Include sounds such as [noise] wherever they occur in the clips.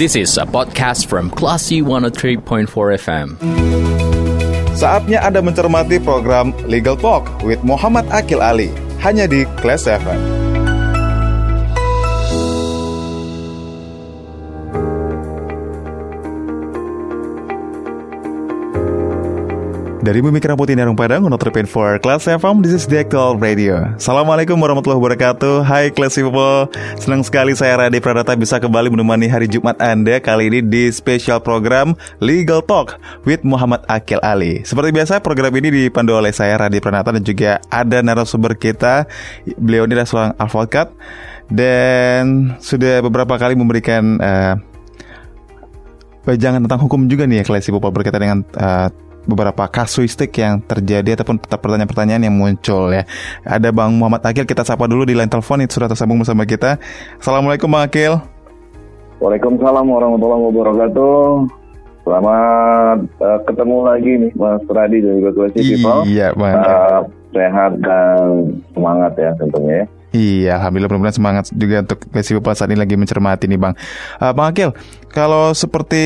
This is a podcast from Classy 103.4 FM. Saatnya Anda mencermati program Legal Talk with Muhammad Akil Ali hanya di Class FM. Dari Bumi Kerang Putih Nerung Padang, untuk for Class FM, this is the actual radio. Assalamualaikum warahmatullahi wabarakatuh. Hai Class People, senang sekali saya Radhi Pradata bisa kembali menemani hari Jumat Anda kali ini di spesial program Legal Talk with Muhammad Akil Ali. Seperti biasa, program ini dipandu oleh saya Radhi Pradata dan juga ada narasumber kita, beliau ini adalah seorang advokat dan sudah beberapa kali memberikan uh, jangan tentang hukum juga nih ya Class People berkaitan dengan uh, beberapa kasuistik yang terjadi ataupun pertanyaan-pertanyaan yang muncul ya. Ada Bang Muhammad Akil, kita sapa dulu di line telepon itu sudah tersambung bersama kita. Assalamualaikum Bang Akil. Waalaikumsalam warahmatullahi wabarakatuh. Selamat uh, ketemu lagi nih Mas Radi dan juga Classy People. Iya, Bang. Uh, sehat dan semangat ya tentunya ya. Iya, alhamdulillah benar-benar semangat juga untuk Classy People saat ini lagi mencermati nih Bang. Uh, Bang Akil, kalau seperti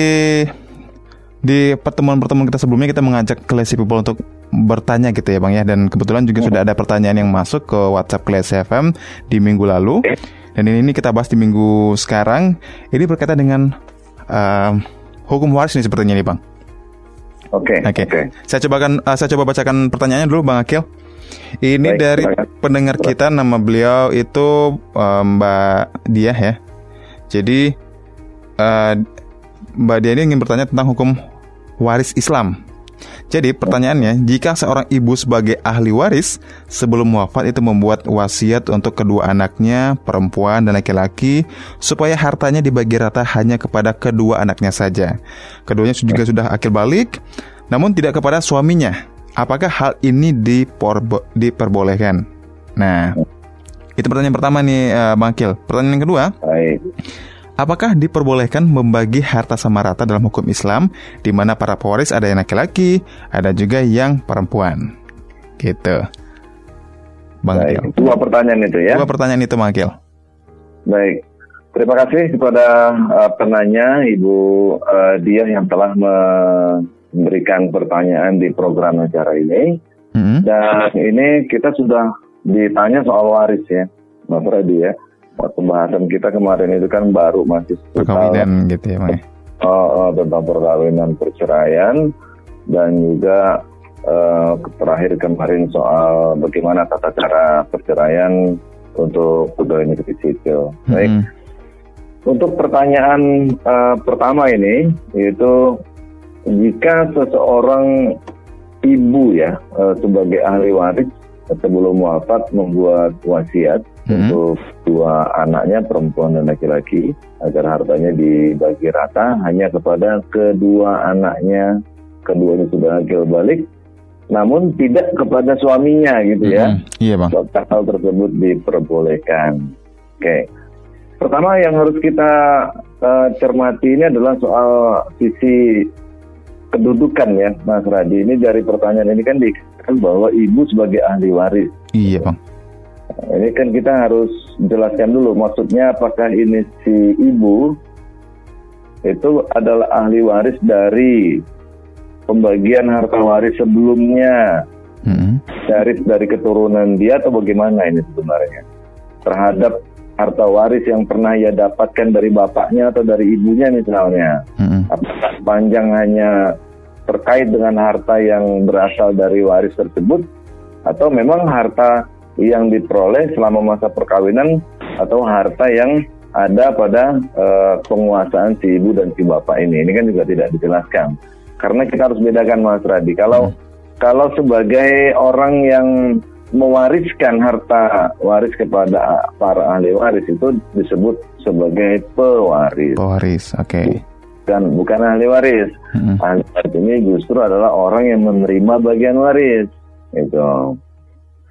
di pertemuan-pertemuan kita sebelumnya kita mengajak Classy People untuk bertanya gitu ya Bang ya dan kebetulan juga hmm. sudah ada pertanyaan yang masuk ke WhatsApp Classy FM di minggu lalu dan ini, kita bahas di minggu sekarang ini berkaitan dengan uh, hukum waris nih sepertinya nih Bang. Oke. Okay, Oke. Okay. Okay. Saya cobakan uh, saya coba bacakan pertanyaannya dulu Bang Akil. Ini Baik, dari pendengar kita nama beliau itu uh, Mbak Dia ya. Jadi uh, Mbak Dia ini ingin bertanya tentang hukum waris Islam. Jadi pertanyaannya, jika seorang ibu sebagai ahli waris sebelum wafat itu membuat wasiat untuk kedua anaknya, perempuan dan laki-laki, supaya hartanya dibagi rata hanya kepada kedua anaknya saja. Keduanya juga sudah akil balik, namun tidak kepada suaminya. Apakah hal ini diperbolehkan? Nah, itu pertanyaan pertama nih, uh, Bang Akil. Pertanyaan yang kedua. Baik. Apakah diperbolehkan membagi harta sama rata dalam hukum Islam, di mana para pewaris ada yang laki-laki, ada juga yang perempuan? Gitu. Bang Baik, Dua pertanyaan itu ya. Dua pertanyaan itu, Bang Akil. Baik. Terima kasih kepada uh, penanya Ibu uh, Dia yang telah memberikan pertanyaan di program acara ini. -hmm. Dan ini kita sudah ditanya soal waris ya, Mas Freddy ya pembahasan kita kemarin itu kan baru masih perkawinan gitu ya, Bang. Uh, uh, tentang perkawinan perceraian dan juga uh, terakhir kemarin soal bagaimana tata cara perceraian untuk pegawai negeri sipil. Baik. Mm -hmm. Untuk pertanyaan uh, pertama ini yaitu jika seseorang ibu ya uh, sebagai ahli waris sebelum wafat membuat wasiat hmm. untuk dua anaknya perempuan dan laki-laki agar hartanya dibagi rata hanya kepada kedua anaknya keduanya sudah akil balik namun tidak kepada suaminya gitu ya. Hmm. Iya bang. Hal tersebut diperbolehkan. Oke. Pertama yang harus kita uh, cermati ini adalah soal sisi kedudukan ya Mas Radi. Ini dari pertanyaan ini kan di kan bahwa ibu sebagai ahli waris. Iya bang. Ini kan kita harus jelaskan dulu maksudnya apakah ini si ibu itu adalah ahli waris dari pembagian harta waris sebelumnya hmm. dari dari keturunan dia atau bagaimana ini sebenarnya terhadap harta waris yang pernah ia dapatkan dari bapaknya atau dari ibunya misalnya hmm. apakah panjang hanya terkait dengan harta yang berasal dari waris tersebut atau memang harta yang diperoleh selama masa perkawinan atau harta yang ada pada uh, penguasaan si ibu dan si bapak ini. Ini kan juga tidak dijelaskan. Karena kita harus bedakan Mas Radi. Kalau hmm. kalau sebagai orang yang mewariskan harta waris kepada para ahli waris itu disebut sebagai pewaris. Pewaris, oke. Okay bukan bukan ahli waris. Hmm. Ahli waris ini justru adalah orang yang menerima bagian waris. Itu.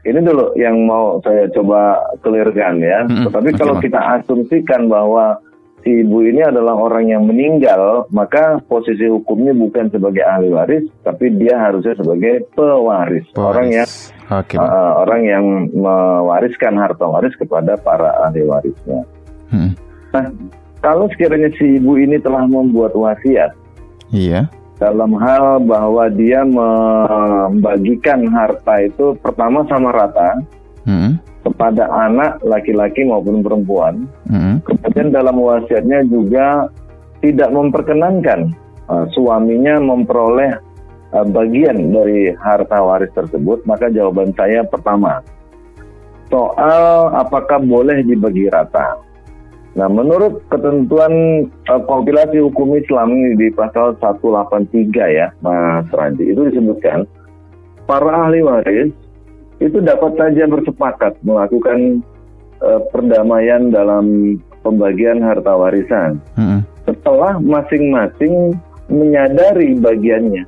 Ini dulu yang mau saya coba clearkan ya. Hmm. Tetapi okay, kalau kita asumsikan bahwa si ibu ini adalah orang yang meninggal, maka posisi hukumnya bukan sebagai ahli waris, tapi dia harusnya sebagai pewaris. pewaris. Orang yang okay. uh, orang yang mewariskan harta waris kepada para ahli warisnya. Hmm. Nah, kalau sekiranya si ibu ini telah membuat wasiat, iya, dalam hal bahwa dia membagikan harta itu pertama sama rata hmm. kepada anak laki-laki maupun perempuan. Hmm. Kemudian dalam wasiatnya juga tidak memperkenankan uh, suaminya memperoleh uh, bagian dari harta waris tersebut, maka jawaban saya pertama soal apakah boleh dibagi rata. Nah, menurut ketentuan uh, kompilasi hukum Islam ini di pasal 183 ya, Mas Randi, itu disebutkan para ahli waris itu dapat saja bersepakat melakukan uh, perdamaian dalam pembagian harta warisan Hmm. setelah masing-masing menyadari bagiannya,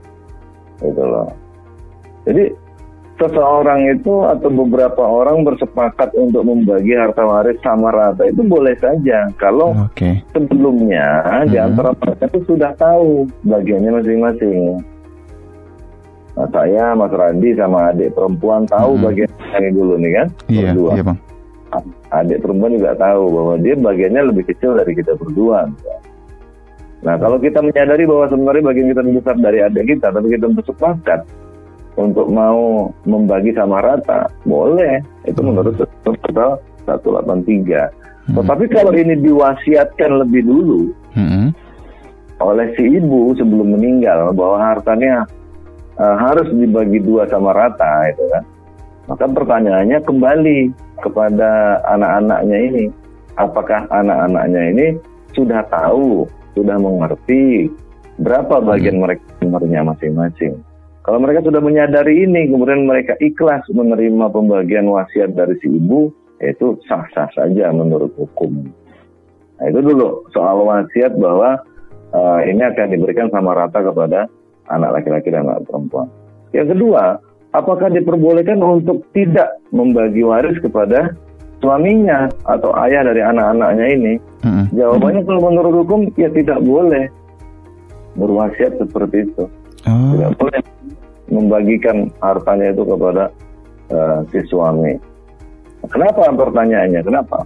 gitu loh. Jadi seseorang itu atau beberapa orang bersepakat untuk membagi harta waris sama rata itu boleh saja kalau Oke. sebelumnya di Hmm. antara mereka itu sudah tahu bagiannya masing-masing. Nah, saya, Mas Randi sama adik perempuan tahu Hmm. bagian dulu nih kan, Iya, berdua. iya bang. Adik perempuan juga tahu bahwa dia bagiannya lebih kecil dari kita berdua. Nah, kalau kita menyadari bahwa sebenarnya bagian kita lebih besar dari adik kita, tapi kita bersepakat untuk mau membagi sama rata, boleh. Itu menurut pasal 183. Hmm. Tetapi kalau ini diwasiatkan lebih dulu Hmm. oleh si ibu sebelum meninggal bahwa hartanya uh, harus dibagi dua sama rata itu kan. Maka pertanyaannya kembali kepada anak-anaknya ini. Apakah anak-anaknya ini sudah tahu, sudah mengerti berapa bagian mereka sebenarnya masing-masing. Kalau mereka sudah menyadari ini, kemudian mereka ikhlas menerima pembagian wasiat dari si ibu, itu sah-sah saja menurut hukum. Nah itu dulu soal wasiat bahwa uh, ini akan diberikan sama rata kepada anak laki-laki dan anak perempuan. Yang kedua, apakah diperbolehkan untuk tidak membagi waris kepada suaminya atau ayah dari anak-anaknya ini? Hmm. Jawabannya kalau menurut hukum ya tidak boleh berwasiat seperti itu. Oh. Tidak boleh membagikan hartanya itu kepada uh, si suami. Kenapa pertanyaannya? Kenapa?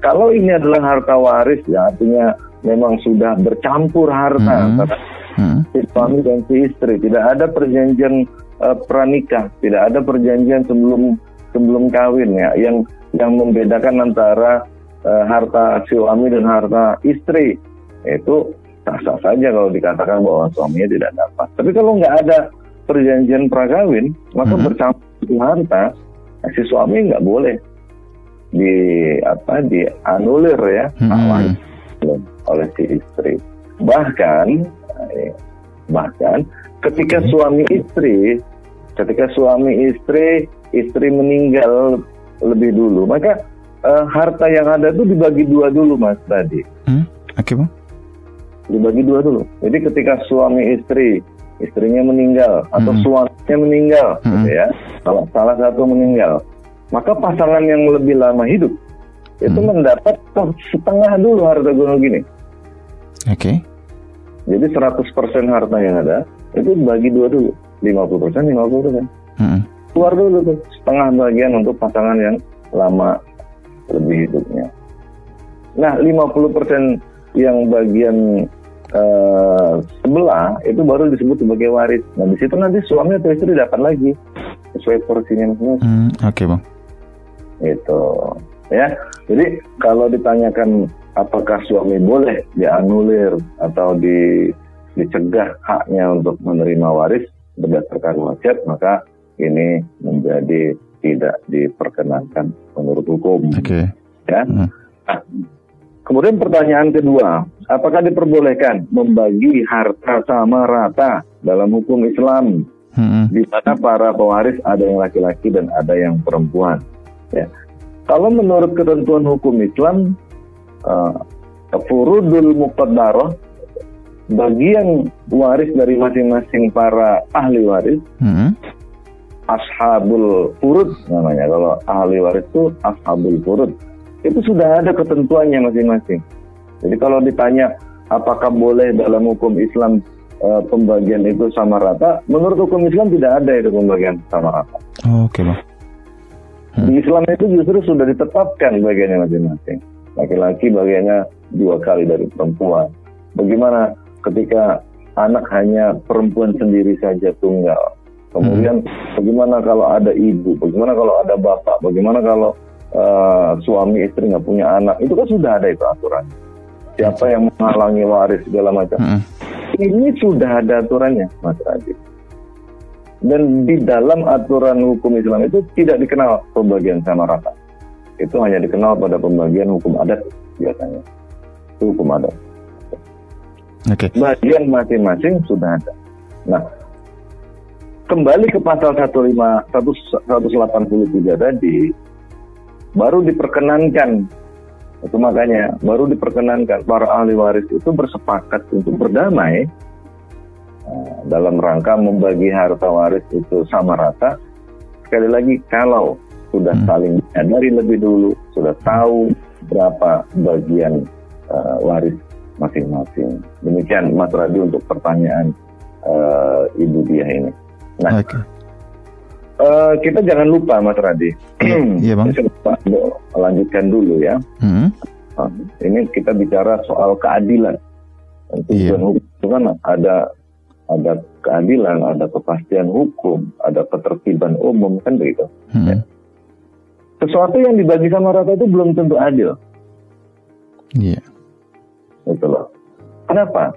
Kalau ini adalah harta waris ya artinya memang sudah bercampur harta Hmm. antara Hmm. si suami dan si istri. Tidak ada perjanjian uh, pranikah, tidak ada perjanjian sebelum sebelum kawin ya yang yang membedakan antara uh, harta suami dan harta istri. Itu sah-sah saja kalau dikatakan bahwa suaminya tidak dapat. Tapi kalau nggak ada perjanjian prakawin, maka Mhm. bercampur harta, si suami nggak boleh di apa dianulir ya Mhm. hak waris oleh si istri. Bahkan eh, bahkan ketika Oke. suami istri ketika suami istri istri meninggal lebih dulu, maka eh, harta yang ada itu dibagi dua dulu Mas tadi. Hmm. Oke bang. Dibagi dua dulu. Jadi ketika suami istri istrinya meninggal atau Hmm. suaminya meninggal Hmm. gitu ya. Salah, salah satu meninggal. Maka pasangan yang lebih lama hidup itu Hmm. mendapat setengah dulu harta gunung gini. Oke. Jadi 100% harta yang ada itu bagi dua dulu. 50% 50%. Hmm. Keluar dulu tuh setengah bagian untuk pasangan yang lama lebih hidupnya. Nah, 50% yang bagian eh, sebelah itu baru disebut sebagai waris. Nah, di situ nanti suami atau istri dapat lagi sesuai porsinya masing-masing. Hmm. Oke bang. Itu ya. Jadi kalau ditanyakan apakah suami boleh dianulir atau di dicegah haknya untuk menerima waris berdasarkan wasiat, maka ini menjadi tidak diperkenankan menurut hukum. Oke. Ya. Hmm. Nah, kemudian pertanyaan kedua, apakah diperbolehkan membagi harta sama rata dalam hukum Islam Hmm. di mana para pewaris ada yang laki-laki dan ada yang perempuan. Ya. Kalau menurut ketentuan hukum Islam, uh, furudul muqaddarah, bagian waris dari masing-masing para ahli waris, Hmm. ashabul furud namanya. Kalau ahli waris itu ashabul furud. Itu sudah ada ketentuannya masing-masing. Jadi kalau ditanya apakah boleh dalam hukum Islam eh, pembagian itu sama rata, menurut hukum Islam tidak ada itu pembagian sama rata. Oke bang. Hmm. Di Islam itu justru sudah ditetapkan bagiannya masing-masing. Laki-laki bagiannya dua kali dari perempuan. Bagaimana ketika anak hanya perempuan sendiri saja tunggal. Kemudian hmm. bagaimana kalau ada ibu, bagaimana kalau ada bapak, bagaimana kalau uh, suami istri nggak punya anak, itu kan sudah ada itu aturan. Siapa yang menghalangi waris segala macam. Hmm. Ini sudah ada aturannya, Mas Radit. Dan di dalam aturan hukum Islam itu tidak dikenal pembagian sama rata. Itu hanya dikenal pada pembagian hukum adat biasanya. Itu hukum adat. Okay. Bagian masing-masing sudah ada. Nah, kembali ke pasal 15 183 tadi baru diperkenankan itu makanya baru diperkenankan para ahli waris itu bersepakat untuk berdamai uh, dalam rangka membagi harta waris itu sama rata. Sekali lagi kalau sudah hmm. saling menyadari lebih dulu, sudah tahu berapa bagian uh, waris masing-masing. Demikian Mas Radi untuk pertanyaan uh, Ibu dia ini. Nah, okay. Uh, kita jangan lupa Mas Radi. [clears throat] Iya bang. Lupa, lanjutkan dulu ya. Hmm. Uh, ini kita bicara soal keadilan. Tujuan yeah. hukum itu kan ada ada keadilan, ada kepastian hukum, ada ketertiban umum kan begitu. Hmm. Ya. Sesuatu yang dibagi sama rata itu belum tentu adil. Iya. Loh. Kenapa?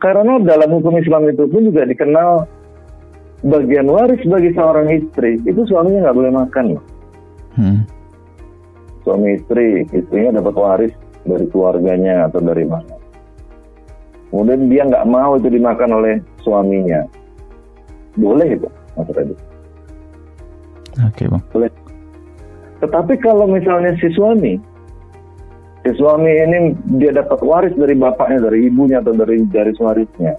Karena dalam hukum Islam itu pun juga dikenal bagian waris bagi seorang istri itu suaminya nggak boleh makan loh. Hmm. Suami istri, istrinya dapat waris dari keluarganya atau dari mana. Kemudian dia nggak mau itu dimakan oleh suaminya. Boleh itu, Mas Reddy. Oke, Bang. Boleh. Tetapi kalau misalnya si suami si suami ini dia dapat waris dari bapaknya, dari ibunya atau dari dari warisnya,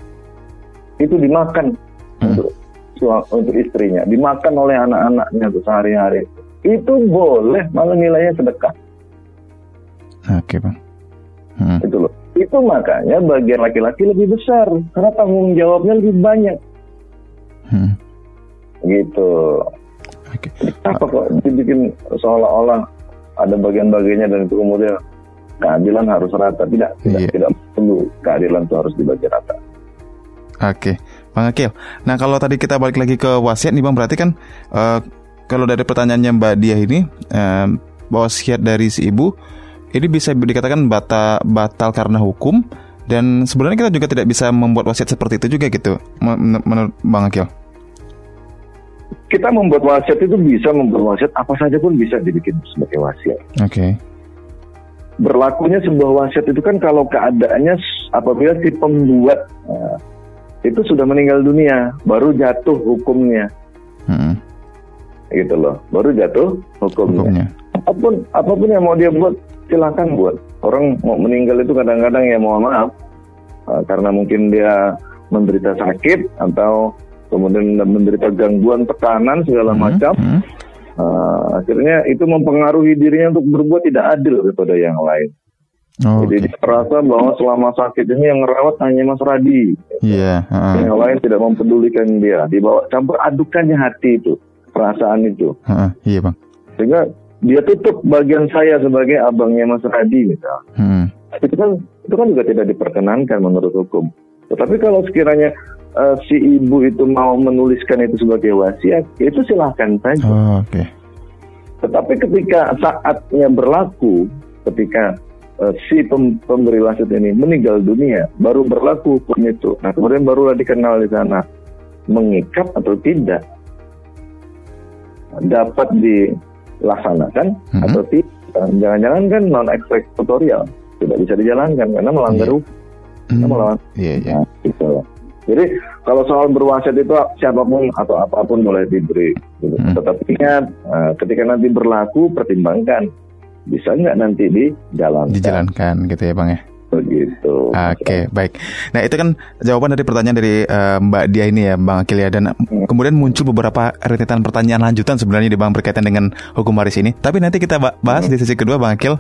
itu dimakan hmm. Untuk istrinya, dimakan oleh anak-anaknya tuh sehari-hari. Itu boleh, malah nilainya sedekah. Oke bang. Hmm. Itu loh. Itu makanya bagian laki-laki lebih besar karena tanggung jawabnya lebih banyak. Hmm. Gitu. Okay. Apa kok dibikin seolah-olah ada bagian-bagiannya dan itu kemudian keadilan harus rata. Tidak, tidak, yeah. tidak perlu keadilan itu harus dibagi rata. Oke, Bang Akil. Nah kalau tadi kita balik lagi ke wasiat nih Bang, berarti kan uh, kalau dari pertanyaannya Mbak Dia ini uh, wasiat dari si ibu ini bisa dikatakan bata, batal karena hukum dan sebenarnya kita juga tidak bisa membuat wasiat seperti itu juga gitu, menurut Bang Akil. Kita membuat wasiat itu bisa membuat wasiat apa saja pun bisa dibikin sebagai wasiat. Oke. Okay berlakunya sebuah wasiat itu kan kalau keadaannya apabila si pembuat uh, itu sudah meninggal dunia baru jatuh hukumnya hmm. gitu loh baru jatuh hukumnya. hukumnya apa pun apa pun yang mau dia buat silakan buat orang mau meninggal itu kadang-kadang ya mohon maaf uh, karena mungkin dia menderita sakit atau kemudian menderita gangguan tekanan segala hmm. macam hmm Uh, akhirnya itu mempengaruhi dirinya untuk berbuat tidak adil kepada yang lain. Oh, Jadi okay. dia merasa bahwa selama sakit ini yang merawat hanya Mas Radi. Iya. Yeah, uh. Yang lain tidak mempedulikan dia. Dibawa campur adukannya hati itu, perasaan itu. Uh, iya bang. Sehingga dia tutup bagian saya sebagai abangnya Mas Radi misal. Hmm. Itu kan itu kan juga tidak diperkenankan menurut hukum. Tetapi kalau sekiranya uh, si ibu itu mau menuliskan itu sebagai wasiat, itu silahkan saja. Oh, Oke. Okay. Tetapi ketika saatnya berlaku, ketika uh, si pem pemberi wasiat ini meninggal dunia, baru berlaku hukum itu. Nah kemudian barulah dikenal di sana mengikat atau tidak dapat dilaksanakan mm -hmm. atau tidak. Jangan-jangan kan non eksekutorial tidak bisa dijalankan karena melanggar yeah. hukum. Hmm. melawan. Iya, iya. Nah, gitu. Jadi kalau soal berwasiat itu siapa pun atau apa pun boleh diberi. Gitu. Hmm. Tetapi ingat uh, ketika nanti berlaku pertimbangkan bisa nggak nanti dijalankan. Dijalankan gitu ya bang ya. Begitu. Oke okay, baik. Nah itu kan jawaban dari pertanyaan dari uh, Mbak Dia ini ya Bang Akil ya dan hmm. kemudian muncul beberapa rentetan pertanyaan lanjutan sebenarnya di Bang berkaitan dengan hukum waris ini. Tapi nanti kita bahas hmm. di sesi kedua Bang Akil.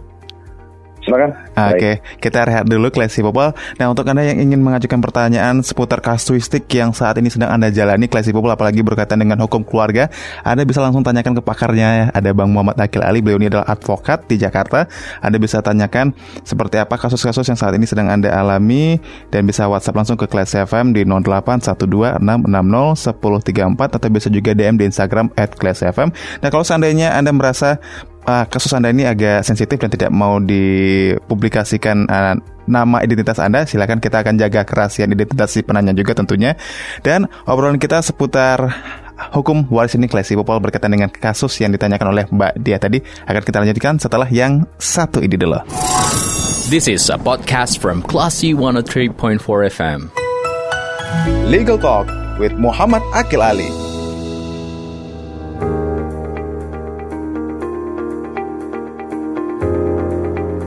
Silakan. Oke, okay. kita rehat dulu Classy Popol. Nah, untuk Anda yang ingin mengajukan pertanyaan seputar kasuistik yang saat ini sedang Anda jalani Classy Popol apalagi berkaitan dengan hukum keluarga, Anda bisa langsung tanyakan ke pakarnya. Ada Bang Muhammad Akil Ali, beliau ini adalah advokat di Jakarta. Anda bisa tanyakan seperti apa kasus-kasus yang saat ini sedang Anda alami dan bisa WhatsApp langsung ke Classy FM di 0812660134 atau bisa juga DM di Instagram @classfm. Nah, kalau seandainya Anda merasa uh, kasus Anda ini agak sensitif dan tidak mau dipublikasikan uh, nama identitas Anda, silakan kita akan jaga kerahasiaan identitas si penanya juga tentunya. Dan obrolan kita seputar hukum waris ini Klesi Popol berkaitan dengan kasus yang ditanyakan oleh Mbak Dia tadi akan kita lanjutkan setelah yang satu ini dulu. This is a podcast from Classy 103.4 FM. Legal Talk with Muhammad Akil Ali.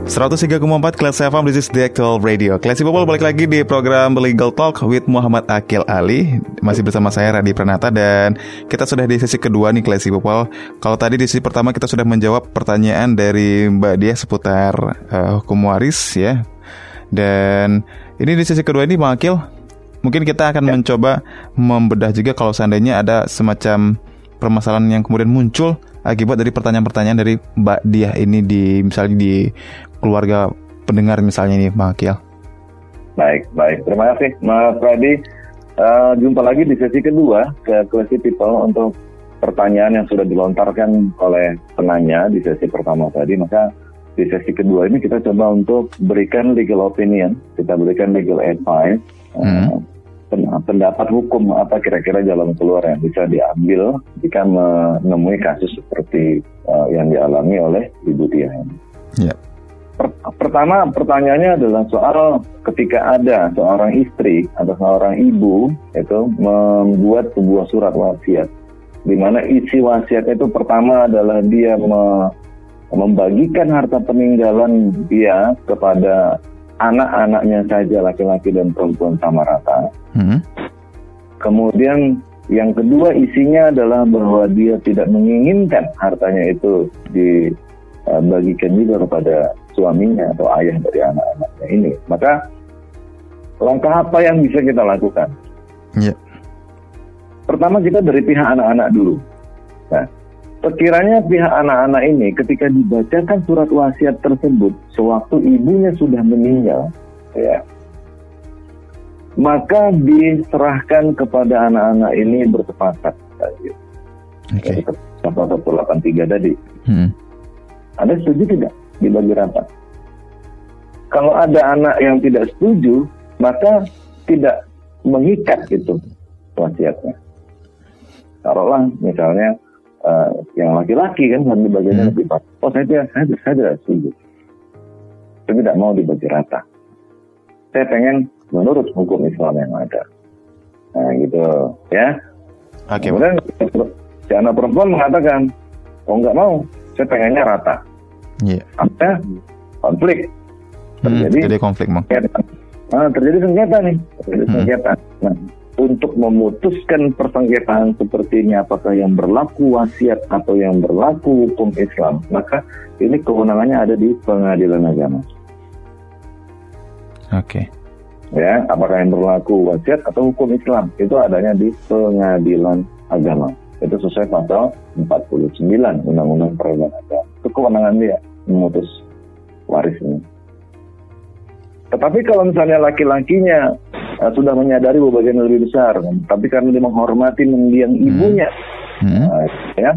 103,4 Kelas FM, this is the actual radio. Classy People balik lagi di program Legal Talk with Muhammad Akil Ali. Masih bersama saya Radi Pranata dan kita sudah di sesi kedua nih Classy People. Kalau tadi di sesi pertama kita sudah menjawab pertanyaan dari Mbak Dia seputar uh, hukum waris ya. Dan ini di sesi kedua ini Bang Akil Mungkin kita akan ya. mencoba membedah juga kalau seandainya ada semacam permasalahan yang kemudian muncul akibat dari pertanyaan-pertanyaan dari Mbak Dia ini di misalnya di keluarga pendengar misalnya ini Bang Akil. Baik, baik. Terima kasih Mas Freddy. Uh, jumpa lagi di sesi kedua ke Classy People untuk pertanyaan yang sudah dilontarkan oleh penanya di sesi pertama tadi. Maka di sesi kedua ini kita coba untuk berikan legal opinion, kita berikan legal advice, hmm. uh, pendapat hukum apa kira-kira jalan keluar yang bisa diambil jika menemui kasus seperti uh, yang dialami oleh Ibu Tia ini. Pertama pertanyaannya adalah soal ketika ada seorang istri atau seorang ibu itu membuat sebuah surat wasiat di mana isi wasiatnya itu pertama adalah dia me, membagikan harta peninggalan dia kepada anak-anaknya saja laki-laki dan perempuan sama rata. Hmm. Kemudian yang kedua isinya adalah bahwa dia tidak menginginkan hartanya itu dibagikan juga kepada suaminya atau ayah dari anak-anaknya ini. Maka langkah apa yang bisa kita lakukan? Yeah. Pertama kita dari pihak anak-anak dulu. Nah, sekiranya pihak anak-anak ini ketika dibacakan surat wasiat tersebut sewaktu ibunya sudah meninggal, ya, maka diserahkan kepada anak-anak ini bersepakat. Oke. Okay. 83 tadi. Hmm. Ada setuju tidak? Dibagi rata. Kalau ada anak yang tidak setuju, maka tidak mengikat itu wasiatnya. Taruhlah misalnya uh, yang laki-laki kan harus dibaginya hmm. lebih pas. Oh saya tidak, saya, saya tidak setuju. Saya tidak mau dibagi rata. Saya pengen menurut hukum Islam yang ada. Nah gitu ya. Okay, Kemudian si anak perempuan mengatakan, oh nggak mau, saya pengennya rata. Yeah. Ada konflik. Hmm, terjadi, hmm, jadi konflik, Mang. Nah, terjadi sengketa nih, terjadi hmm. sengketa. Nah, untuk memutuskan persengketaan seperti ini apakah yang berlaku wasiat atau yang berlaku hukum Islam, maka ini kewenangannya ada di pengadilan agama. Oke. Okay. Ya, apakah yang berlaku wasiat atau hukum Islam itu adanya di pengadilan agama. Itu sesuai pasal 49 Undang-Undang Perlindungan Agama. Itu kewenangan dia memutus waris ini. Tetapi kalau misalnya laki-lakinya uh, sudah menyadari bahwa bagian lebih besar, tapi karena dia menghormati mendiang hmm. ibunya, hmm. Uh, ya,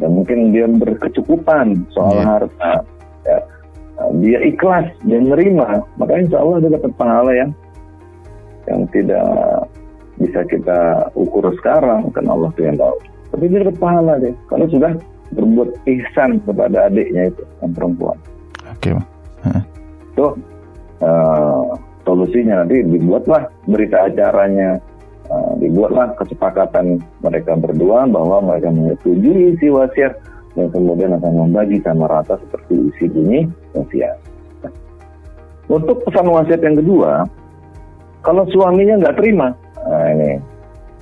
dan mungkin dia berkecukupan soal yeah. harta, ya, uh, dia ikhlas, dia menerima, maka insya Allah dia dapat pahala yang yang tidak bisa kita ukur sekarang, karena Allah yang tahu. Tapi dia dapat pahala deh, kalau sudah berbuat ihsan kepada adiknya itu yang perempuan. Oke, okay. huh. Tuh uh, solusinya nanti dibuatlah berita acaranya, uh, dibuatlah kesepakatan mereka berdua bahwa mereka menyetujui isi wasiat dan kemudian akan membagi sama rata seperti isi bunyi wasiat. untuk pesan wasiat yang kedua, kalau suaminya nggak terima, nah ini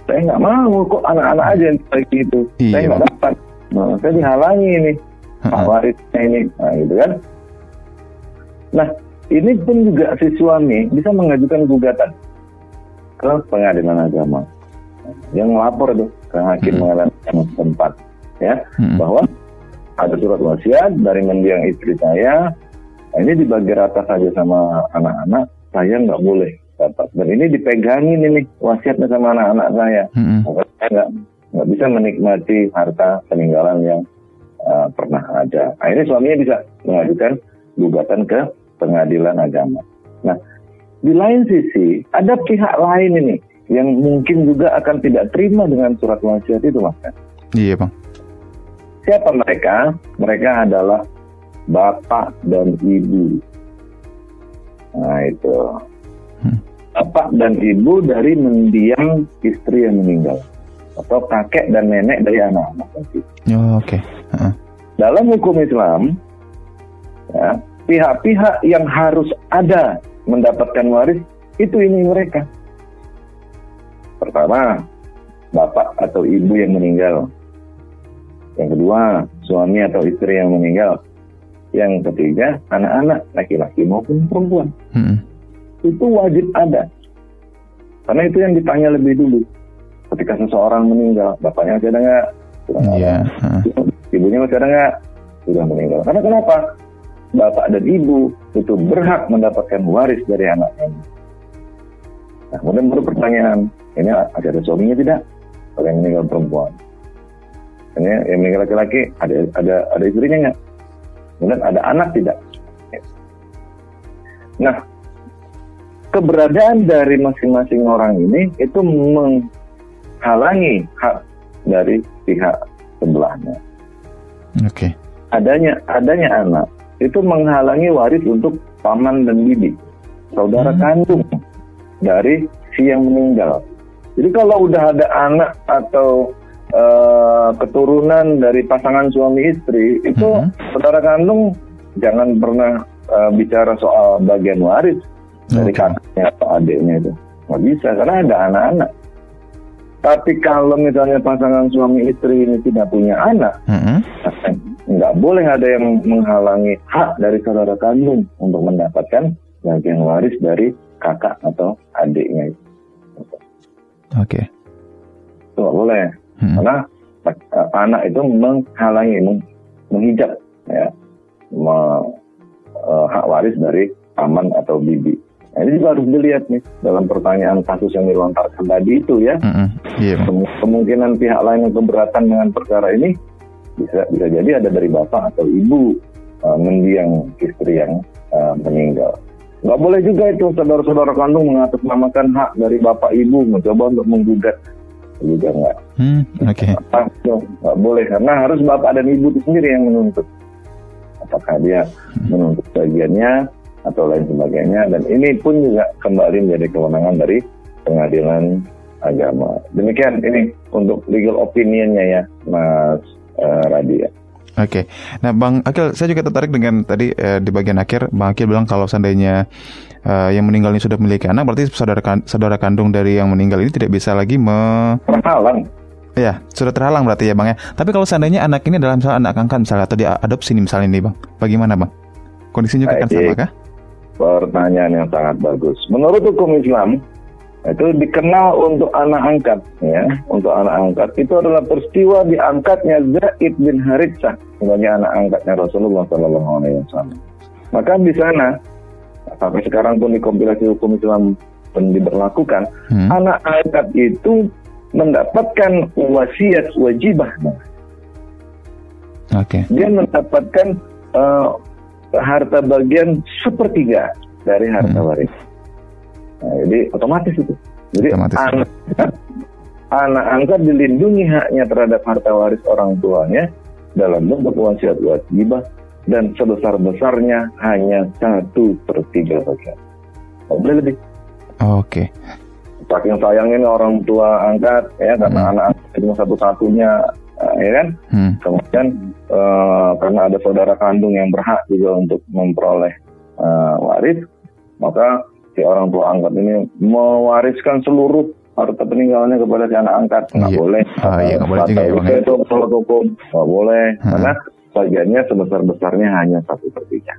saya nggak mau kok anak-anak aja yang kayak gitu, iya. saya nggak dapat Nah, saya dihalangi ini Pak warisnya ini, nah gitu kan. Nah, ini pun juga si suami bisa mengajukan gugatan ke pengadilan agama. Yang melapor tuh ke hakim Hmm. pengadilan agama setempat ya. Hmm. bahwa ada surat wasiat dari mendiang istri saya. Nah, ini dibagi rata saja sama anak-anak. Saya nggak boleh dapat. Dan ini dipegangin ini wasiatnya sama anak-anak saya. Maka saya nggak nggak bisa menikmati harta peninggalan yang uh, pernah ada. Ini suaminya bisa mengajukan gugatan ke pengadilan agama. Nah, di lain sisi ada pihak lain ini yang mungkin juga akan tidak terima dengan surat wasiat itu, mas. Iya bang. Siapa mereka? Mereka adalah bapak dan ibu. Nah itu. Hmm. Bapak dan ibu dari mendiang istri yang meninggal. Atau kakek dan nenek dari anak-anak. nanti. Oh, Oke. Heeh. Dalam hukum Islam, ya, pihak-pihak yang harus ada mendapatkan waris, itu ini mereka. Pertama, bapak atau ibu yang meninggal. Yang kedua, suami atau istri yang meninggal. Yang ketiga, anak-anak, laki-laki maupun perempuan. Mm-mm. Itu wajib ada. Karena itu yang ditanya lebih dulu. Ketika seseorang meninggal, bapaknya masih ada nggak? Iya. heeh. Ibunya masih ada nggak? Sudah meninggal. Karena kenapa? Bapak dan ibu itu berhak mendapatkan waris dari anaknya. Nah, kemudian baru pertanyaan, ini ada ada suaminya tidak? Kalau yang meninggal perempuan. Ini yang meninggal laki-laki, ada ada ada istrinya nggak? Kemudian ada anak tidak? Nah, keberadaan dari masing-masing orang ini itu menghalangi hak dari pihak sebelahnya Oke. adanya adanya anak itu menghalangi waris untuk paman dan bibi saudara Hmm. kandung dari si yang meninggal. Jadi kalau udah ada anak atau eh, keturunan dari pasangan suami istri itu Mhm. saudara kandung jangan pernah eh, bicara soal bagian waris dari Oke. kakaknya atau adiknya itu nggak bisa karena ada anak-anak. Tapi kalau misalnya pasangan suami istri ini tidak punya anak, nggak boleh ada yang menghalangi hak dari saudara kandung untuk mendapatkan bagian waris dari kakak atau adiknya itu. Oke. Itu nggak boleh. Mm-mm. Karena eh, anak itu menghalangi, meng- menghijab ya me- eh, hak waris dari paman atau bibi. Nah, ini juga harus dilihat nih dalam pertanyaan kasus yang dilontarkan tadi itu ya. Iya bang. Kem- Kemungkinan pihak lain yang keberatan dengan perkara ini bisa bisa jadi ada dari bapak atau ibu uh, mendiang istri yang uh, meninggal. Nggak boleh juga itu saudara-saudara kandung mengatasnamakan hak dari bapak ibu mencoba untuk menggugat juga nggak. Hmm, Oke. Itu nggak boleh karena harus bapak dan ibu itu sendiri yang menuntut. Apakah dia menuntut bagiannya atau lain sebagainya dan ini pun juga kembali menjadi kewenangan dari pengadilan agama. Demikian ini untuk legal opinionnya ya, Mas eh, Radia. Oke. Nah, Bang Akil, saya juga tertarik dengan tadi eh, di bagian akhir Bang Akil bilang kalau seandainya eh, yang meninggal ini sudah memiliki anak, berarti saudara kan- saudara kandung dari yang meninggal ini tidak bisa lagi me Terhalang. Ya, sudah terhalang berarti ya Bang ya. Tapi kalau seandainya anak ini dalam misalnya anak angkat misalnya atau diadopsi nih misalnya nih Bang. Bagaimana Bang? Kondisinya juga akan sama kah? Pertanyaan yang sangat bagus. Menurut hukum Islam itu dikenal untuk anak angkat ya untuk anak angkat itu adalah peristiwa diangkatnya Zaid bin Haritsah sebagai anak angkatnya Rasulullah Shallallahu Alaihi Wasallam maka di sana sampai sekarang pun di kompilasi hukum Islam pun diberlakukan Hmm. anak angkat itu mendapatkan wasiat wajibah Oke. dia mendapatkan eh, harta bagian sepertiga dari harta Hmm. waris. Nah, jadi otomatis itu. Jadi Otomatis. anak anak angkat dilindungi haknya terhadap harta waris orang tuanya dalam bentuk wasiat wajibah dan sebesar besarnya hanya satu per tiga bagian. Boleh lebih. Oke. Saking sayangnya orang tua angkat ya karena Hmm. anak angkat cuma satu-satunya ya kan Hmm. Kemudian eh, karena ada saudara kandung yang berhak juga untuk memperoleh eh, waris, maka si orang tua angkat ini mewariskan seluruh harta peninggalannya kepada si anak angkat. Nggak Iya. boleh. Ah, iya, nggak boleh juga ya, Bang, ya. Itu menurut hukum nggak boleh Hmm. karena bagiannya sebesar besarnya hanya satu per tiga.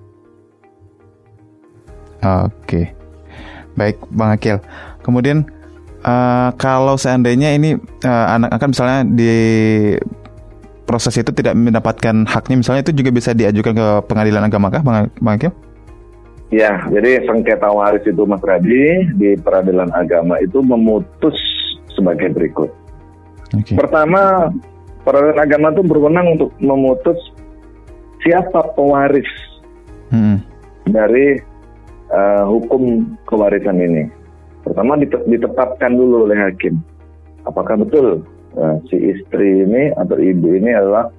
Oke, baik Bang Akil. Kemudian uh, kalau seandainya ini uh, anak akan misalnya di proses itu tidak mendapatkan haknya, misalnya itu juga bisa diajukan ke pengadilan agama kah, Bang, Bang Akil? Ya, jadi sengketa waris itu Mas Radi di peradilan agama itu memutus sebagai berikut. Okay. Pertama, peradilan agama itu berwenang untuk memutus siapa pewaris hmm. dari uh, hukum kewarisan ini. Pertama ditetapkan dulu oleh hakim. Apakah betul uh, si istri ini atau ibu ini adalah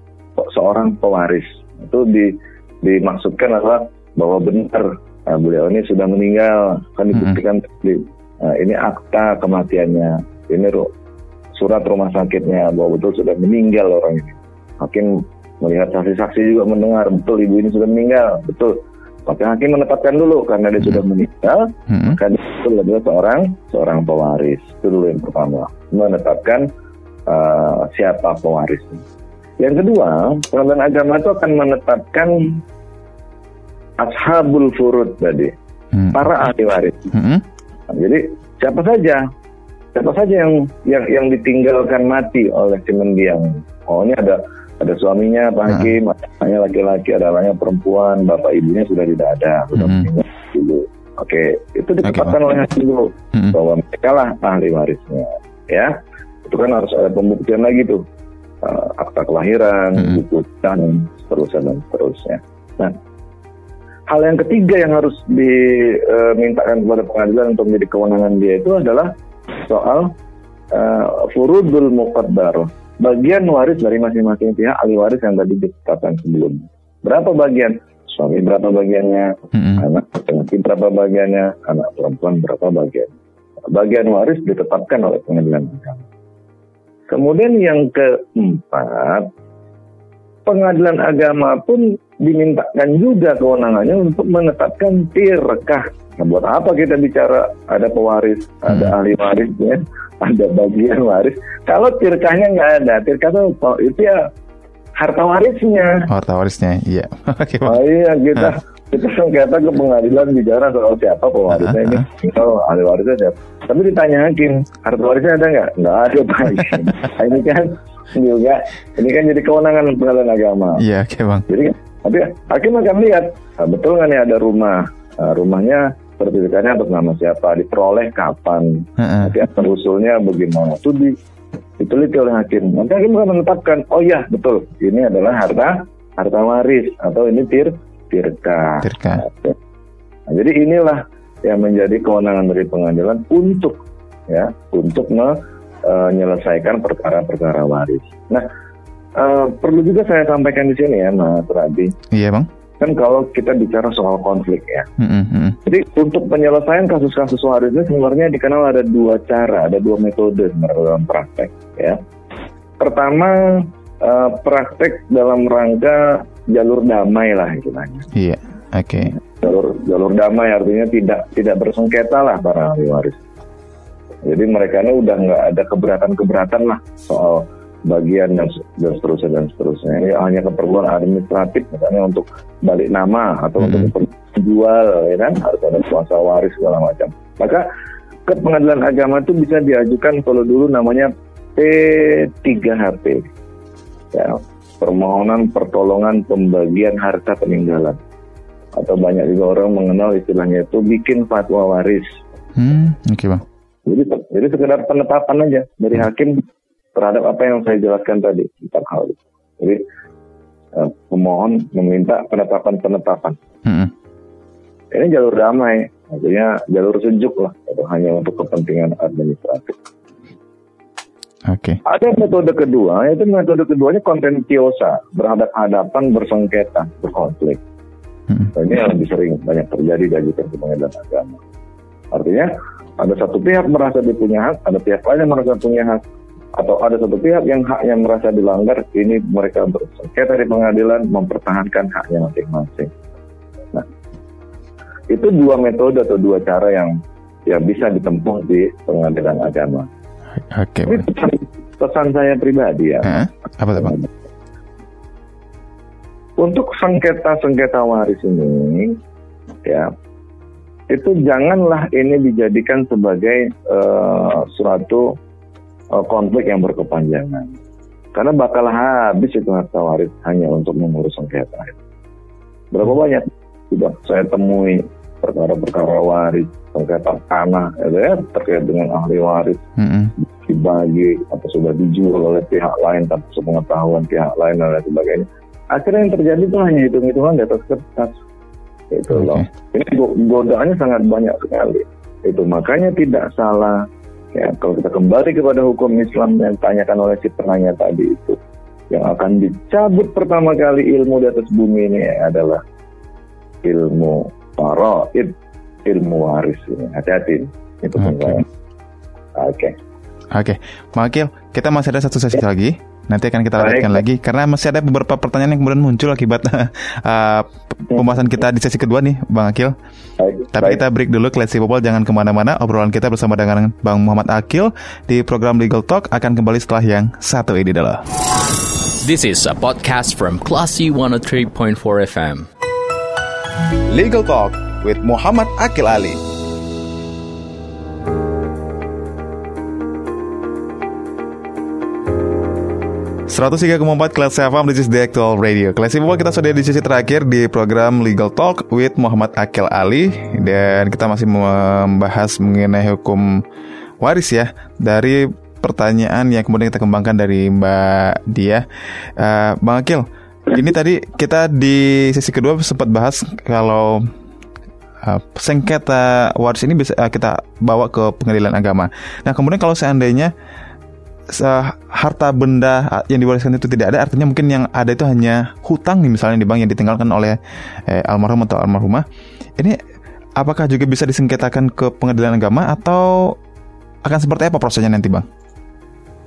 seorang pewaris? Itu di, dimaksudkan adalah bahwa benar Nah, beliau ini sudah meninggal, kan dibuktikan hmm. di, nah, ini akta kematiannya, ini surat rumah sakitnya bahwa betul sudah meninggal orang ini. Hakim melihat saksi-saksi juga mendengar betul ibu ini sudah meninggal, betul. Tapi hakim menetapkan dulu karena dia hmm. sudah meninggal, hmm. maka dia betul adalah seorang seorang pewaris. Itu dulu yang pertama, menetapkan uh, siapa pewaris. Yang kedua, pengadilan agama itu akan menetapkan ashabul furud tadi, hmm. para ahli waris. Hmm. Nah, jadi siapa saja, siapa saja yang yang yang ditinggalkan mati oleh si mendiang. Oh ini ada ada suaminya Pak Hakim, hmm. anaknya laki-laki, ada anaknya perempuan, bapak ibunya sudah tidak ada, sudah hmm. meninggal dulu. Oke, itu ditetapkan okay, oleh hakim dulu hmm. bahwa mereka lah ahli warisnya, ya. Itu kan harus ada pembuktian lagi tuh, uh, akta kelahiran, hmm. buku dan seterusnya dan seterusnya. Nah, hal yang ketiga yang harus dimintakan kepada pengadilan untuk menjadi kewenangan dia itu adalah soal uh, furudul muqaddar bagian waris dari masing-masing pihak ahli waris yang tadi ditetapkan sebelumnya berapa bagian? Suami berapa bagiannya? Mm-hmm. anak laki berapa bagiannya? Anak perempuan berapa bagian? Bagian waris ditetapkan oleh pengadilan agama kemudian yang keempat pengadilan agama pun dimintakan juga kewenangannya untuk menetapkan tirkah. Nah, buat apa kita bicara ada pewaris, hmm. ada ahli warisnya, ada bagian waris. Kalau tirkahnya nggak ada, tirkah itu, itu ya harta warisnya. Harta warisnya, iya. [laughs] oh iya kita kita sengketa ke pengadilan bicara soal siapa pewarisnya ini, kalau ahli warisnya siapa. Tapi ditanya hakim, harta warisnya ada nggak? Nggak ada pak. [laughs] nah, ini kan juga, ini kan jadi kewenangan pengadilan agama. Iya, oke bang. Jadi tapi hakim akan lihat nah, betul nggak nih ada rumah, nah, rumahnya sertifikatnya atas nama siapa, diperoleh kapan, nanti asal usulnya bagaimana, itu di diteliti oleh hakim. Nanti hakim akan menetapkan, oh ya betul, ini adalah harta harta waris atau ini tir tirka. tirka. Nah, jadi inilah yang menjadi kewenangan dari pengadilan untuk ya untuk menyelesaikan perkara-perkara waris. Nah Uh, perlu juga saya sampaikan di sini ya, Mas Rabi. Iya, Bang. Kan kalau kita bicara soal konflik ya. Mm -hmm. Jadi untuk penyelesaian kasus-kasus waris ini sebenarnya dikenal ada dua cara, ada dua metode dalam praktek ya. Pertama uh, praktek dalam rangka jalur damai lah istilahnya. Iya, oke. Okay. Jalur jalur damai artinya tidak tidak bersengketa lah para ahli waris. Jadi mereka ini udah nggak ada keberatan-keberatan lah soal bagian dan, dan seterusnya dan seterusnya. Ini hanya keperluan administratif misalnya untuk balik nama atau hmm. untuk jual ya kan harus ada kuasa waris segala macam. Maka ke pengadilan agama itu bisa diajukan kalau dulu namanya P3HP. Ya, permohonan pertolongan pembagian harta peninggalan. Atau banyak juga orang mengenal istilahnya itu bikin fatwa waris. Hmm, oke okay, bang. Jadi, jadi sekedar penetapan aja dari hakim terhadap apa yang saya jelaskan tadi tentang hal itu. Jadi uh, pemohon meminta penetapan-penetapan. Hmm. Ini jalur damai, artinya jalur sejuk lah, hanya untuk kepentingan administratif. Oke. Okay. Ada metode kedua, yaitu metode keduanya kontentiosa, berhadap-hadapan, bersengketa, berkonflik. Hmm. Ini yang lebih sering banyak terjadi dari pengadilan agama. Artinya ada satu pihak merasa dia punya hak, ada pihak lain yang merasa punya hak atau ada satu pihak yang haknya merasa dilanggar, ini mereka bersengketa di pengadilan mempertahankan haknya masing-masing. Nah, itu dua metode atau dua cara yang yang bisa ditempuh di pengadilan agama. Oke. Okay, ini pesan, pesan saya pribadi ya. Uh, apa bang? Untuk sengketa-sengketa waris ini, ya itu janganlah ini dijadikan sebagai uh, suatu uh, konflik yang berkepanjangan. Karena bakal habis itu harta waris hanya untuk mengurus sengketa. Berapa banyak sudah saya temui perkara-perkara waris, sengketa tanah, ya, terkait dengan ahli waris, mm-hmm. dibagi atau sudah dijual oleh pihak lain tanpa sepengetahuan pihak lain dan lain sebagainya. Akhirnya yang terjadi itu hanya hitung-hitungan di atas kertas itu okay. loh. Ini godaannya sangat banyak sekali. Itu makanya tidak salah ya kalau kita kembali kepada hukum Islam yang ditanyakan oleh si penanya tadi itu yang akan dicabut pertama kali ilmu di atas bumi ini adalah ilmu faraid, ilmu waris ini. Hati-hati itu Oke. Oke. Okay. Oke, okay. Makil, kita masih ada satu sesi ya. lagi. Nanti akan kita lanjutkan lagi karena masih ada beberapa pertanyaan yang kemudian muncul akibat uh, [laughs] pembahasan kita di sesi kedua nih, Bang Akil. Baik, Tapi baik. kita break dulu, Klesi Popol jangan ke mana-mana. Obrolan kita bersama dengan Bang Muhammad Akil di program Legal Talk akan kembali setelah yang satu ini dulu. This is a podcast from Classy 103.4 FM. Legal Talk with Muhammad Akil Ali. 103,4 Kelas FM, this is the radio. Kelas FM kita sudah di sesi terakhir di program Legal Talk with Muhammad Akil Ali. Dan kita masih membahas mengenai hukum waris ya Dari pertanyaan yang kemudian kita kembangkan dari Mbak Dia. Uh, Bang Akil, ini tadi kita di sesi kedua sempat bahas kalau uh, sengketa waris ini bisa uh, kita bawa ke pengadilan agama Nah kemudian kalau seandainya harta benda yang diwariskan itu tidak ada artinya mungkin yang ada itu hanya hutang nih misalnya di bank yang ditinggalkan oleh eh, almarhum atau almarhumah ini apakah juga bisa disengketakan ke pengadilan agama atau akan seperti apa prosesnya nanti bang?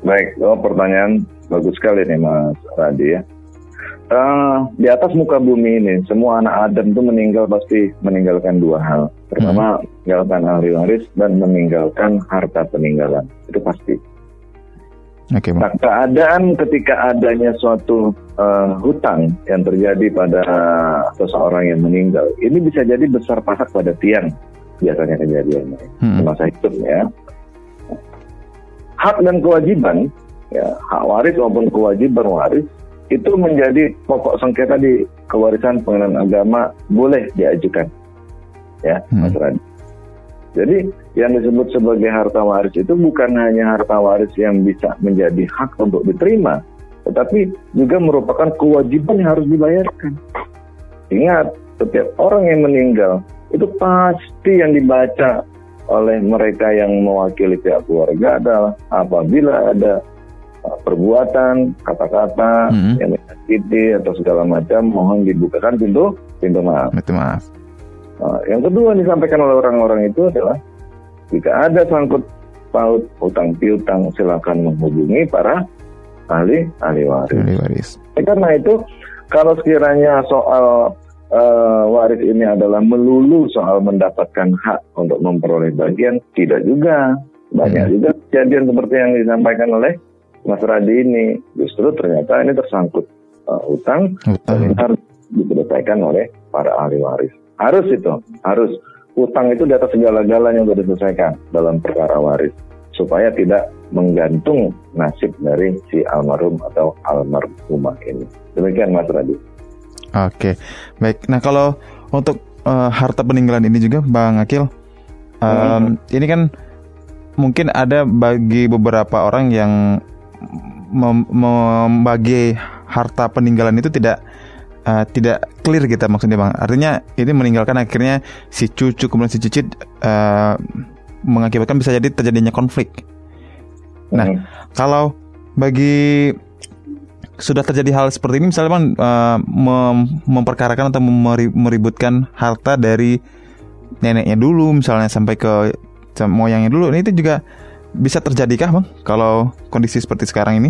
Baik, oh, pertanyaan bagus sekali nih Mas Radi ya. Uh, di atas muka bumi ini semua anak Adam itu meninggal pasti meninggalkan dua hal. Pertama hmm. meninggalkan ahli waris dan meninggalkan harta peninggalan itu pasti. Okay, nah, keadaan ketika adanya suatu uh, hutang yang terjadi pada seseorang yang meninggal, ini bisa jadi besar pasak pada tiang biasanya kejadiannya hmm. masa hidupnya. Hak dan kewajiban, ya hak waris maupun kewajiban waris itu menjadi pokok sengketa di kewarisan pengadilan agama boleh diajukan, ya hmm. Mas Radi. Jadi yang disebut sebagai harta waris itu bukan hanya harta waris yang bisa menjadi hak untuk diterima, tetapi juga merupakan kewajiban yang harus dibayarkan. Ingat, setiap orang yang meninggal itu pasti yang dibaca oleh mereka yang mewakili pihak keluarga adalah apabila ada perbuatan, kata-kata hmm. yang menyakiti atau segala macam, mohon dibukakan pintu pintu maaf. Pintu maaf. Nah, yang kedua yang disampaikan oleh orang-orang itu adalah jika ada sangkut paut utang piutang silakan menghubungi para ahli ahli waris. Ahli waris. Eh, karena itu kalau sekiranya soal uh, waris ini adalah melulu soal mendapatkan hak untuk memperoleh bagian, tidak juga. Banyak hmm. juga kejadian seperti yang disampaikan oleh Mas Radi ini. Justru ternyata ini tersangkut uh, utang, utang. dan harus diselesaikan oleh para ahli waris. Harus itu, harus. Utang itu di atas segala-galanya untuk diselesaikan dalam perkara waris. Supaya tidak menggantung nasib dari si almarhum atau almarhumah ini. Demikian Mas Radi. Oke, baik. Nah kalau untuk uh, harta peninggalan ini juga Bang Akil, um, hmm. ini kan mungkin ada bagi beberapa orang yang mem membagi harta peninggalan itu tidak uh, tidak clear kita maksudnya bang. Artinya ini meninggalkan akhirnya si cucu kemudian si cicit uh, mengakibatkan bisa jadi terjadinya konflik. Nah, hmm. kalau bagi sudah terjadi hal seperti ini, misalnya bang uh, mem memperkarakan atau meributkan harta dari neneknya dulu, misalnya sampai ke moyangnya dulu, ini itu juga bisa terjadikah bang kalau kondisi seperti sekarang ini?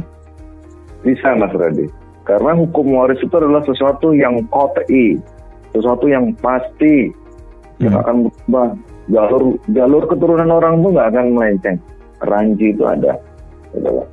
Bisa mas Radit karena hukum waris itu adalah sesuatu yang kotei, sesuatu yang pasti, hmm. yang akan berubah. Jalur jalur keturunan orang pun nggak akan melenceng. Ranji itu ada, adalah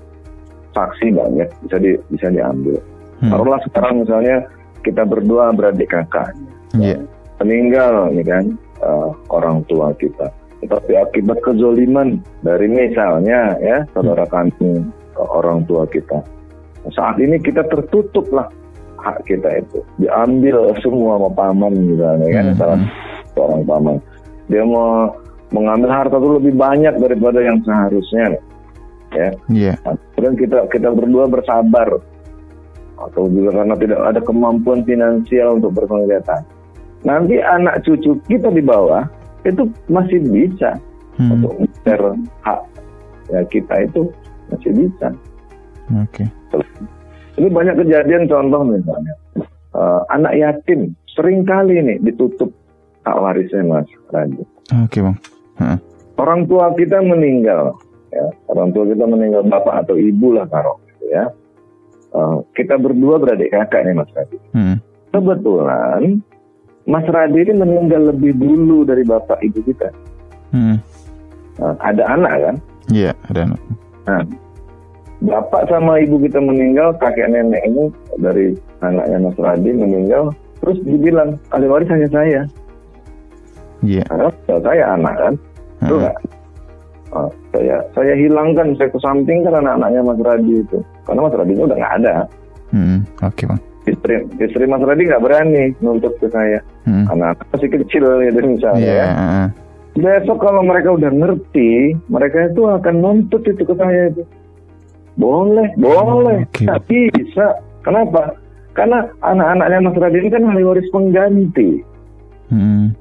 saksi banyak bisa di bisa diambil. Hmm. Taruhlah sekarang misalnya kita berdua beradik kakak. Yeah. meninggal nih kan uh, orang tua kita. Tetapi akibat kezoliman dari misalnya ya saudara kandung orang tua kita. Saat ini kita tertutup lah hak kita itu diambil semua sama paman misalnya kan hmm. salah seorang paman dia mau mengambil harta itu lebih banyak daripada yang seharusnya ya yeah. dan kita kita berdua bersabar atau juga karena tidak ada kemampuan finansial untuk bersengketa nanti anak cucu kita di bawah itu masih bisa hmm. untuk share hak ya kita itu masih bisa oke okay. Ini banyak kejadian contoh misalnya uh, anak yatim sering kali nih ditutup hak warisnya mas Randy. Oke okay, bang. Uh. Orang tua kita meninggal, ya orang tua kita meninggal bapak atau ibu lah karo, gitu ya. Uh, kita berdua beradik kakak nih mas Radi. Hmm. Kebetulan Mas Radi ini meninggal lebih dulu dari bapak ibu kita. Hmm. Uh, ada anak kan? Iya, yeah, ada anak. Nah, bapak sama ibu kita meninggal, kakek nenek ini dari anaknya Mas Radi meninggal, terus dibilang ahli waris hanya saya. Iya. Yeah. Karena saya anak kan, itu uh. Uh, saya saya hilangkan, saya kesampingkan anak-anaknya Mas Radi itu, karena Mas Radi udah nggak ada. Hmm, oke okay, bang. Istri, istri Mas Radi nggak berani nuntut ke saya, hmm. karena masih kecil gitu misalnya. Yeah. Ya. Besok kalau mereka udah ngerti, mereka itu akan nuntut itu ke saya itu. Boleh, boleh. Okay. Tapi bisa. Kenapa? Karena anak-anaknya Mas Radin ini kan ahli waris pengganti. Hmm.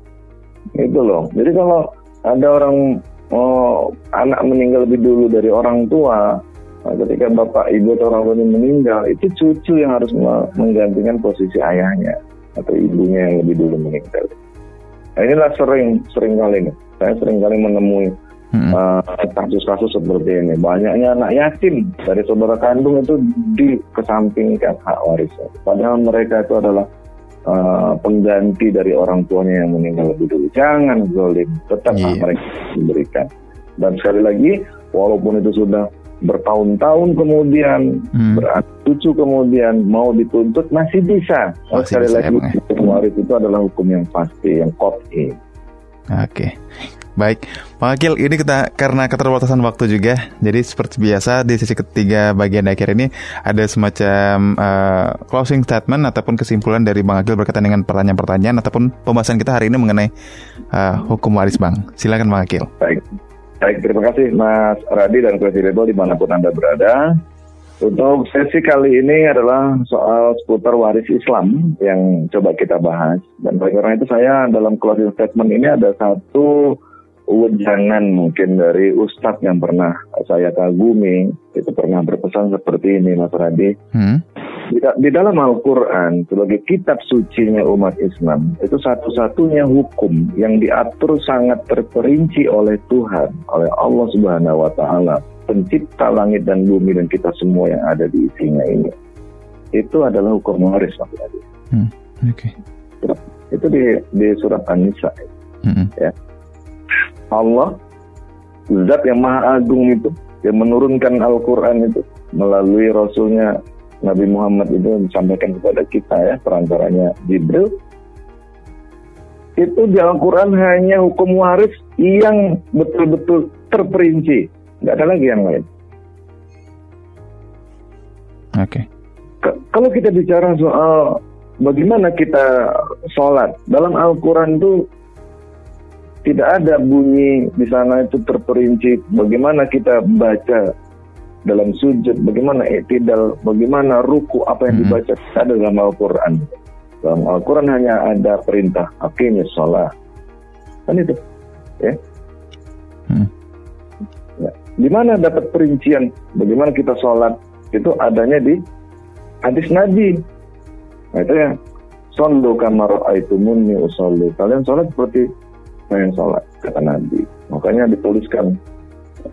Itu loh. Jadi kalau ada orang oh, anak meninggal lebih dulu dari orang tua, nah, ketika bapak ibu atau orang tua meninggal, itu cucu yang harus menggantikan posisi ayahnya atau ibunya yang lebih dulu meninggal. Nah, inilah sering sering kali nih. Saya sering kali menemui hmm. uh, kasus-kasus seperti ini. Banyaknya anak yatim dari saudara kandung itu dikesampingkan hak warisnya. Padahal mereka itu adalah uh, pengganti dari orang tuanya yang meninggal lebih dulu. Jangan zolim, tetap yeah. hak mereka diberikan. Dan sekali lagi, walaupun itu sudah bertahun-tahun kemudian, hmm. cucu kemudian mau dituntut masih bisa. Masih sekali bisa, lagi, hukum waris itu adalah hukum yang pasti, yang kopi. Oke. Okay. Baik, Pak Akil, ini kita karena keterbatasan waktu juga, jadi seperti biasa di sesi ketiga bagian akhir ini ada semacam uh, closing statement ataupun kesimpulan dari Bang Akil berkaitan dengan pertanyaan-pertanyaan ataupun pembahasan kita hari ini mengenai uh, hukum waris Bang. Silakan Bang Akil. Baik, baik terima kasih Mas Radi dan Chris Ridho di mana pun Anda berada. Untuk sesi kali ini adalah soal seputar waris Islam yang coba kita bahas. Dan karena itu saya dalam closing statement ini ada satu wejangan mungkin dari ustadz yang pernah saya kagumi itu pernah berpesan seperti ini Mas Radi hmm? Di, di dalam Al-Quran sebagai kitab sucinya umat Islam itu satu-satunya hukum yang diatur sangat terperinci oleh Tuhan oleh Allah Subhanahu Wa Taala pencipta langit dan bumi dan kita semua yang ada di isinya ini itu adalah hukum waris hmm, okay. itu di di surat An-Nisa hmm. ya Allah zat yang maha agung itu yang menurunkan Al-Quran itu melalui Rasulnya Nabi Muhammad itu disampaikan kepada kita ya perantaranya Jibril. Itu di Al-Quran hanya hukum waris yang betul-betul terperinci. Nggak ada lagi yang lain. Oke. Okay. kalau kita bicara soal bagaimana kita sholat dalam Al-Quran itu tidak ada bunyi di sana itu terperinci. Bagaimana kita baca dalam sujud, bagaimana etidal, bagaimana ruku, apa yang hmm. dibaca hmm. ada dalam Al-Quran. Dalam Al-Quran hanya ada perintah akhirnya sholat. Kan itu, ya. Hmm. ya. Di mana dapat perincian bagaimana kita sholat itu adanya di hadis Nabi. Nah itu ya. Sallu kamar aitumuni usalli. Kalian sholat seperti yang sholat kata Nabi makanya dituliskan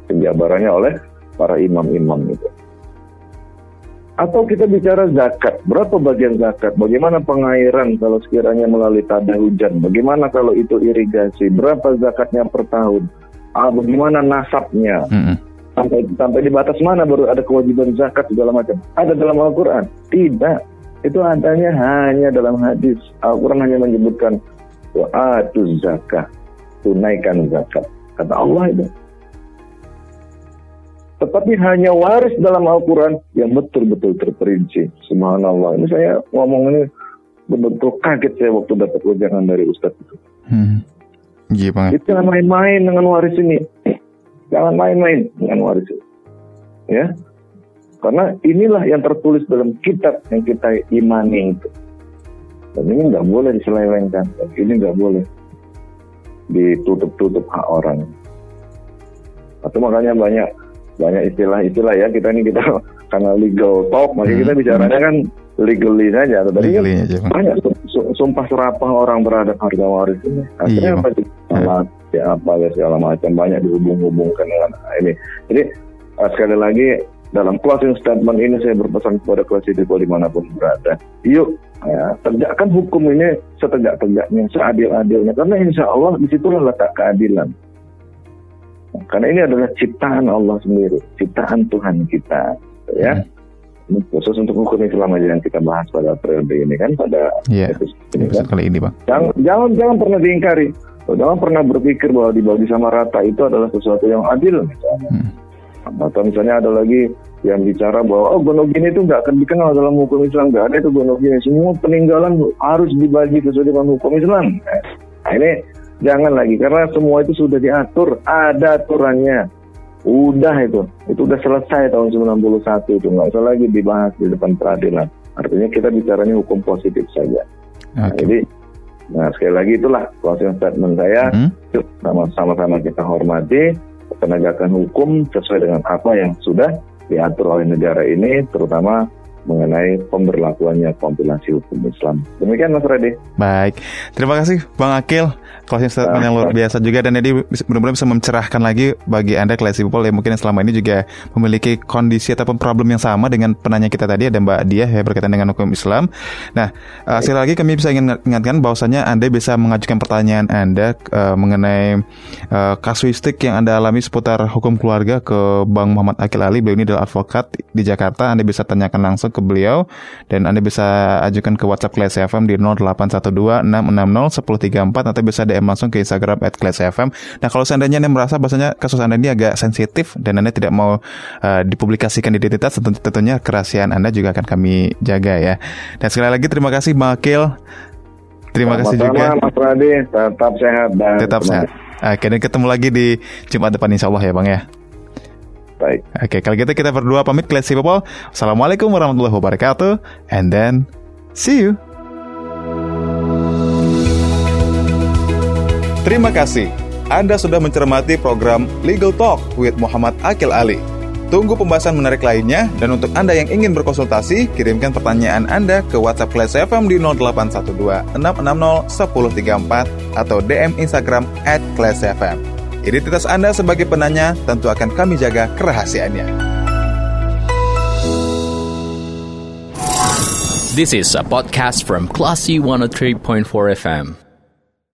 penjabarannya oleh para imam-imam itu atau kita bicara zakat, berapa bagian zakat? Bagaimana pengairan kalau sekiranya melalui tanda hujan? Bagaimana kalau itu irigasi? Berapa zakatnya per tahun? Ah, bagaimana nasabnya? Mm -hmm. Sampai sampai di batas mana baru ada kewajiban zakat segala macam? Ada dalam Al-Quran? Tidak. Itu adanya hanya dalam hadis. Al-Quran hanya menyebutkan wa atuz zakah. Tunaikan zakat. Kata Allah itu. Tetapi hanya waris dalam Al-Quran yang betul-betul terperinci. Subhanallah. Ini saya ngomong ini betul-betul kaget saya waktu dapat ujangan dari Ustadz itu. Hmm. Banget. Itu jangan main-main dengan waris ini. Jangan main-main dengan waris ini. Ya. Karena inilah yang tertulis dalam kitab yang kita imani itu. Dan ini nggak boleh diselewengkan. Ini nggak boleh ditutup-tutup hak orang. Atau makanya banyak banyak istilah-istilah ya kita ini kita [laughs] karena legal talk, makanya kita hmm. bicaranya kan legally saja. Tadi kan aja, banyak sumpah serapah orang berhadap harga waris ini. Akhirnya iya, apa sih? Salat, ya apa ya segala macam banyak dihubung-hubungkan dengan ini. Jadi uh, sekali lagi dalam closing statement ini saya berpesan kepada kelas people di mana pun berada. Yuk, ya, tegakkan hukum ini setegak-tegaknya, seadil-adilnya. Karena insya Allah di situlah letak keadilan. Karena ini adalah ciptaan Allah sendiri, ciptaan Tuhan kita. Ya. Hmm khusus untuk hukum Islam aja yang kita bahas pada periode ini kan pada yeah, ini kan. kali ini bang. Jangan, jangan jangan pernah diingkari, jangan pernah berpikir bahwa dibagi sama rata itu adalah sesuatu yang adil misalnya. Hmm. Atau misalnya ada lagi yang bicara bahwa oh gonogini itu nggak akan dikenal dalam hukum Islam, nggak ada itu gonogini. Semua peninggalan harus dibagi sesuai dengan hukum Islam. Nah ini jangan lagi karena semua itu sudah diatur, ada aturannya. Udah itu, itu udah selesai tahun 91 itu nggak usah lagi dibahas di depan peradilan. Artinya kita bicaranya hukum positif saja. Okay. Nah, jadi, nah sekali lagi itulah closing statement saya. Hmm? Sama-sama kita hormati penegakan hukum sesuai dengan apa yang sudah diatur oleh negara ini, terutama mengenai pemberlakuannya kompilasi hukum Islam. Demikian Mas Redi. Baik, terima kasih Bang Akil. Closing statement yang luar biasa juga dan ini benar-benar bisa mencerahkan lagi bagi Anda classy people yang mungkin selama ini juga memiliki kondisi ataupun problem yang sama dengan penanya kita tadi ada Mbak Dia ya berkaitan dengan hukum Islam. Nah, uh, sekali lagi kami bisa ingatkan bahwasanya Anda bisa mengajukan pertanyaan Anda uh, mengenai uh, kasuistik yang Anda alami seputar hukum keluarga ke Bang Muhammad Akil Ali. Beliau ini adalah advokat di Jakarta. Anda bisa tanyakan langsung ke beliau dan Anda bisa ajukan ke WhatsApp Class FM di 0812 660 1034 atau bisa DM langsung ke Instagram at Class FM. Nah kalau seandainya Anda merasa bahasanya kasus Anda ini agak sensitif dan Anda tidak mau uh, dipublikasikan identitas, tentu tentunya kerahasiaan Anda juga akan kami jaga ya. Dan sekali lagi terima kasih Bang Akil. Terima Selamat kasih juga. Mas Radi, tetap sehat dan tetap sehat. Oke, dan ketemu lagi di Jumat depan insya Allah ya Bang ya. Baik. Oke, kalau gitu kita berdua pamit Classy People. Assalamualaikum warahmatullahi wabarakatuh. And then, see you. Terima kasih. Anda sudah mencermati program Legal Talk with Muhammad Akil Ali. Tunggu pembahasan menarik lainnya dan untuk Anda yang ingin berkonsultasi, kirimkan pertanyaan Anda ke WhatsApp Class FM di 0812 660 1034 atau DM Instagram at Class FM. Identitas Anda sebagai penanya tentu akan kami jaga kerahasiaannya. This is a podcast from Classy 103.4 FM.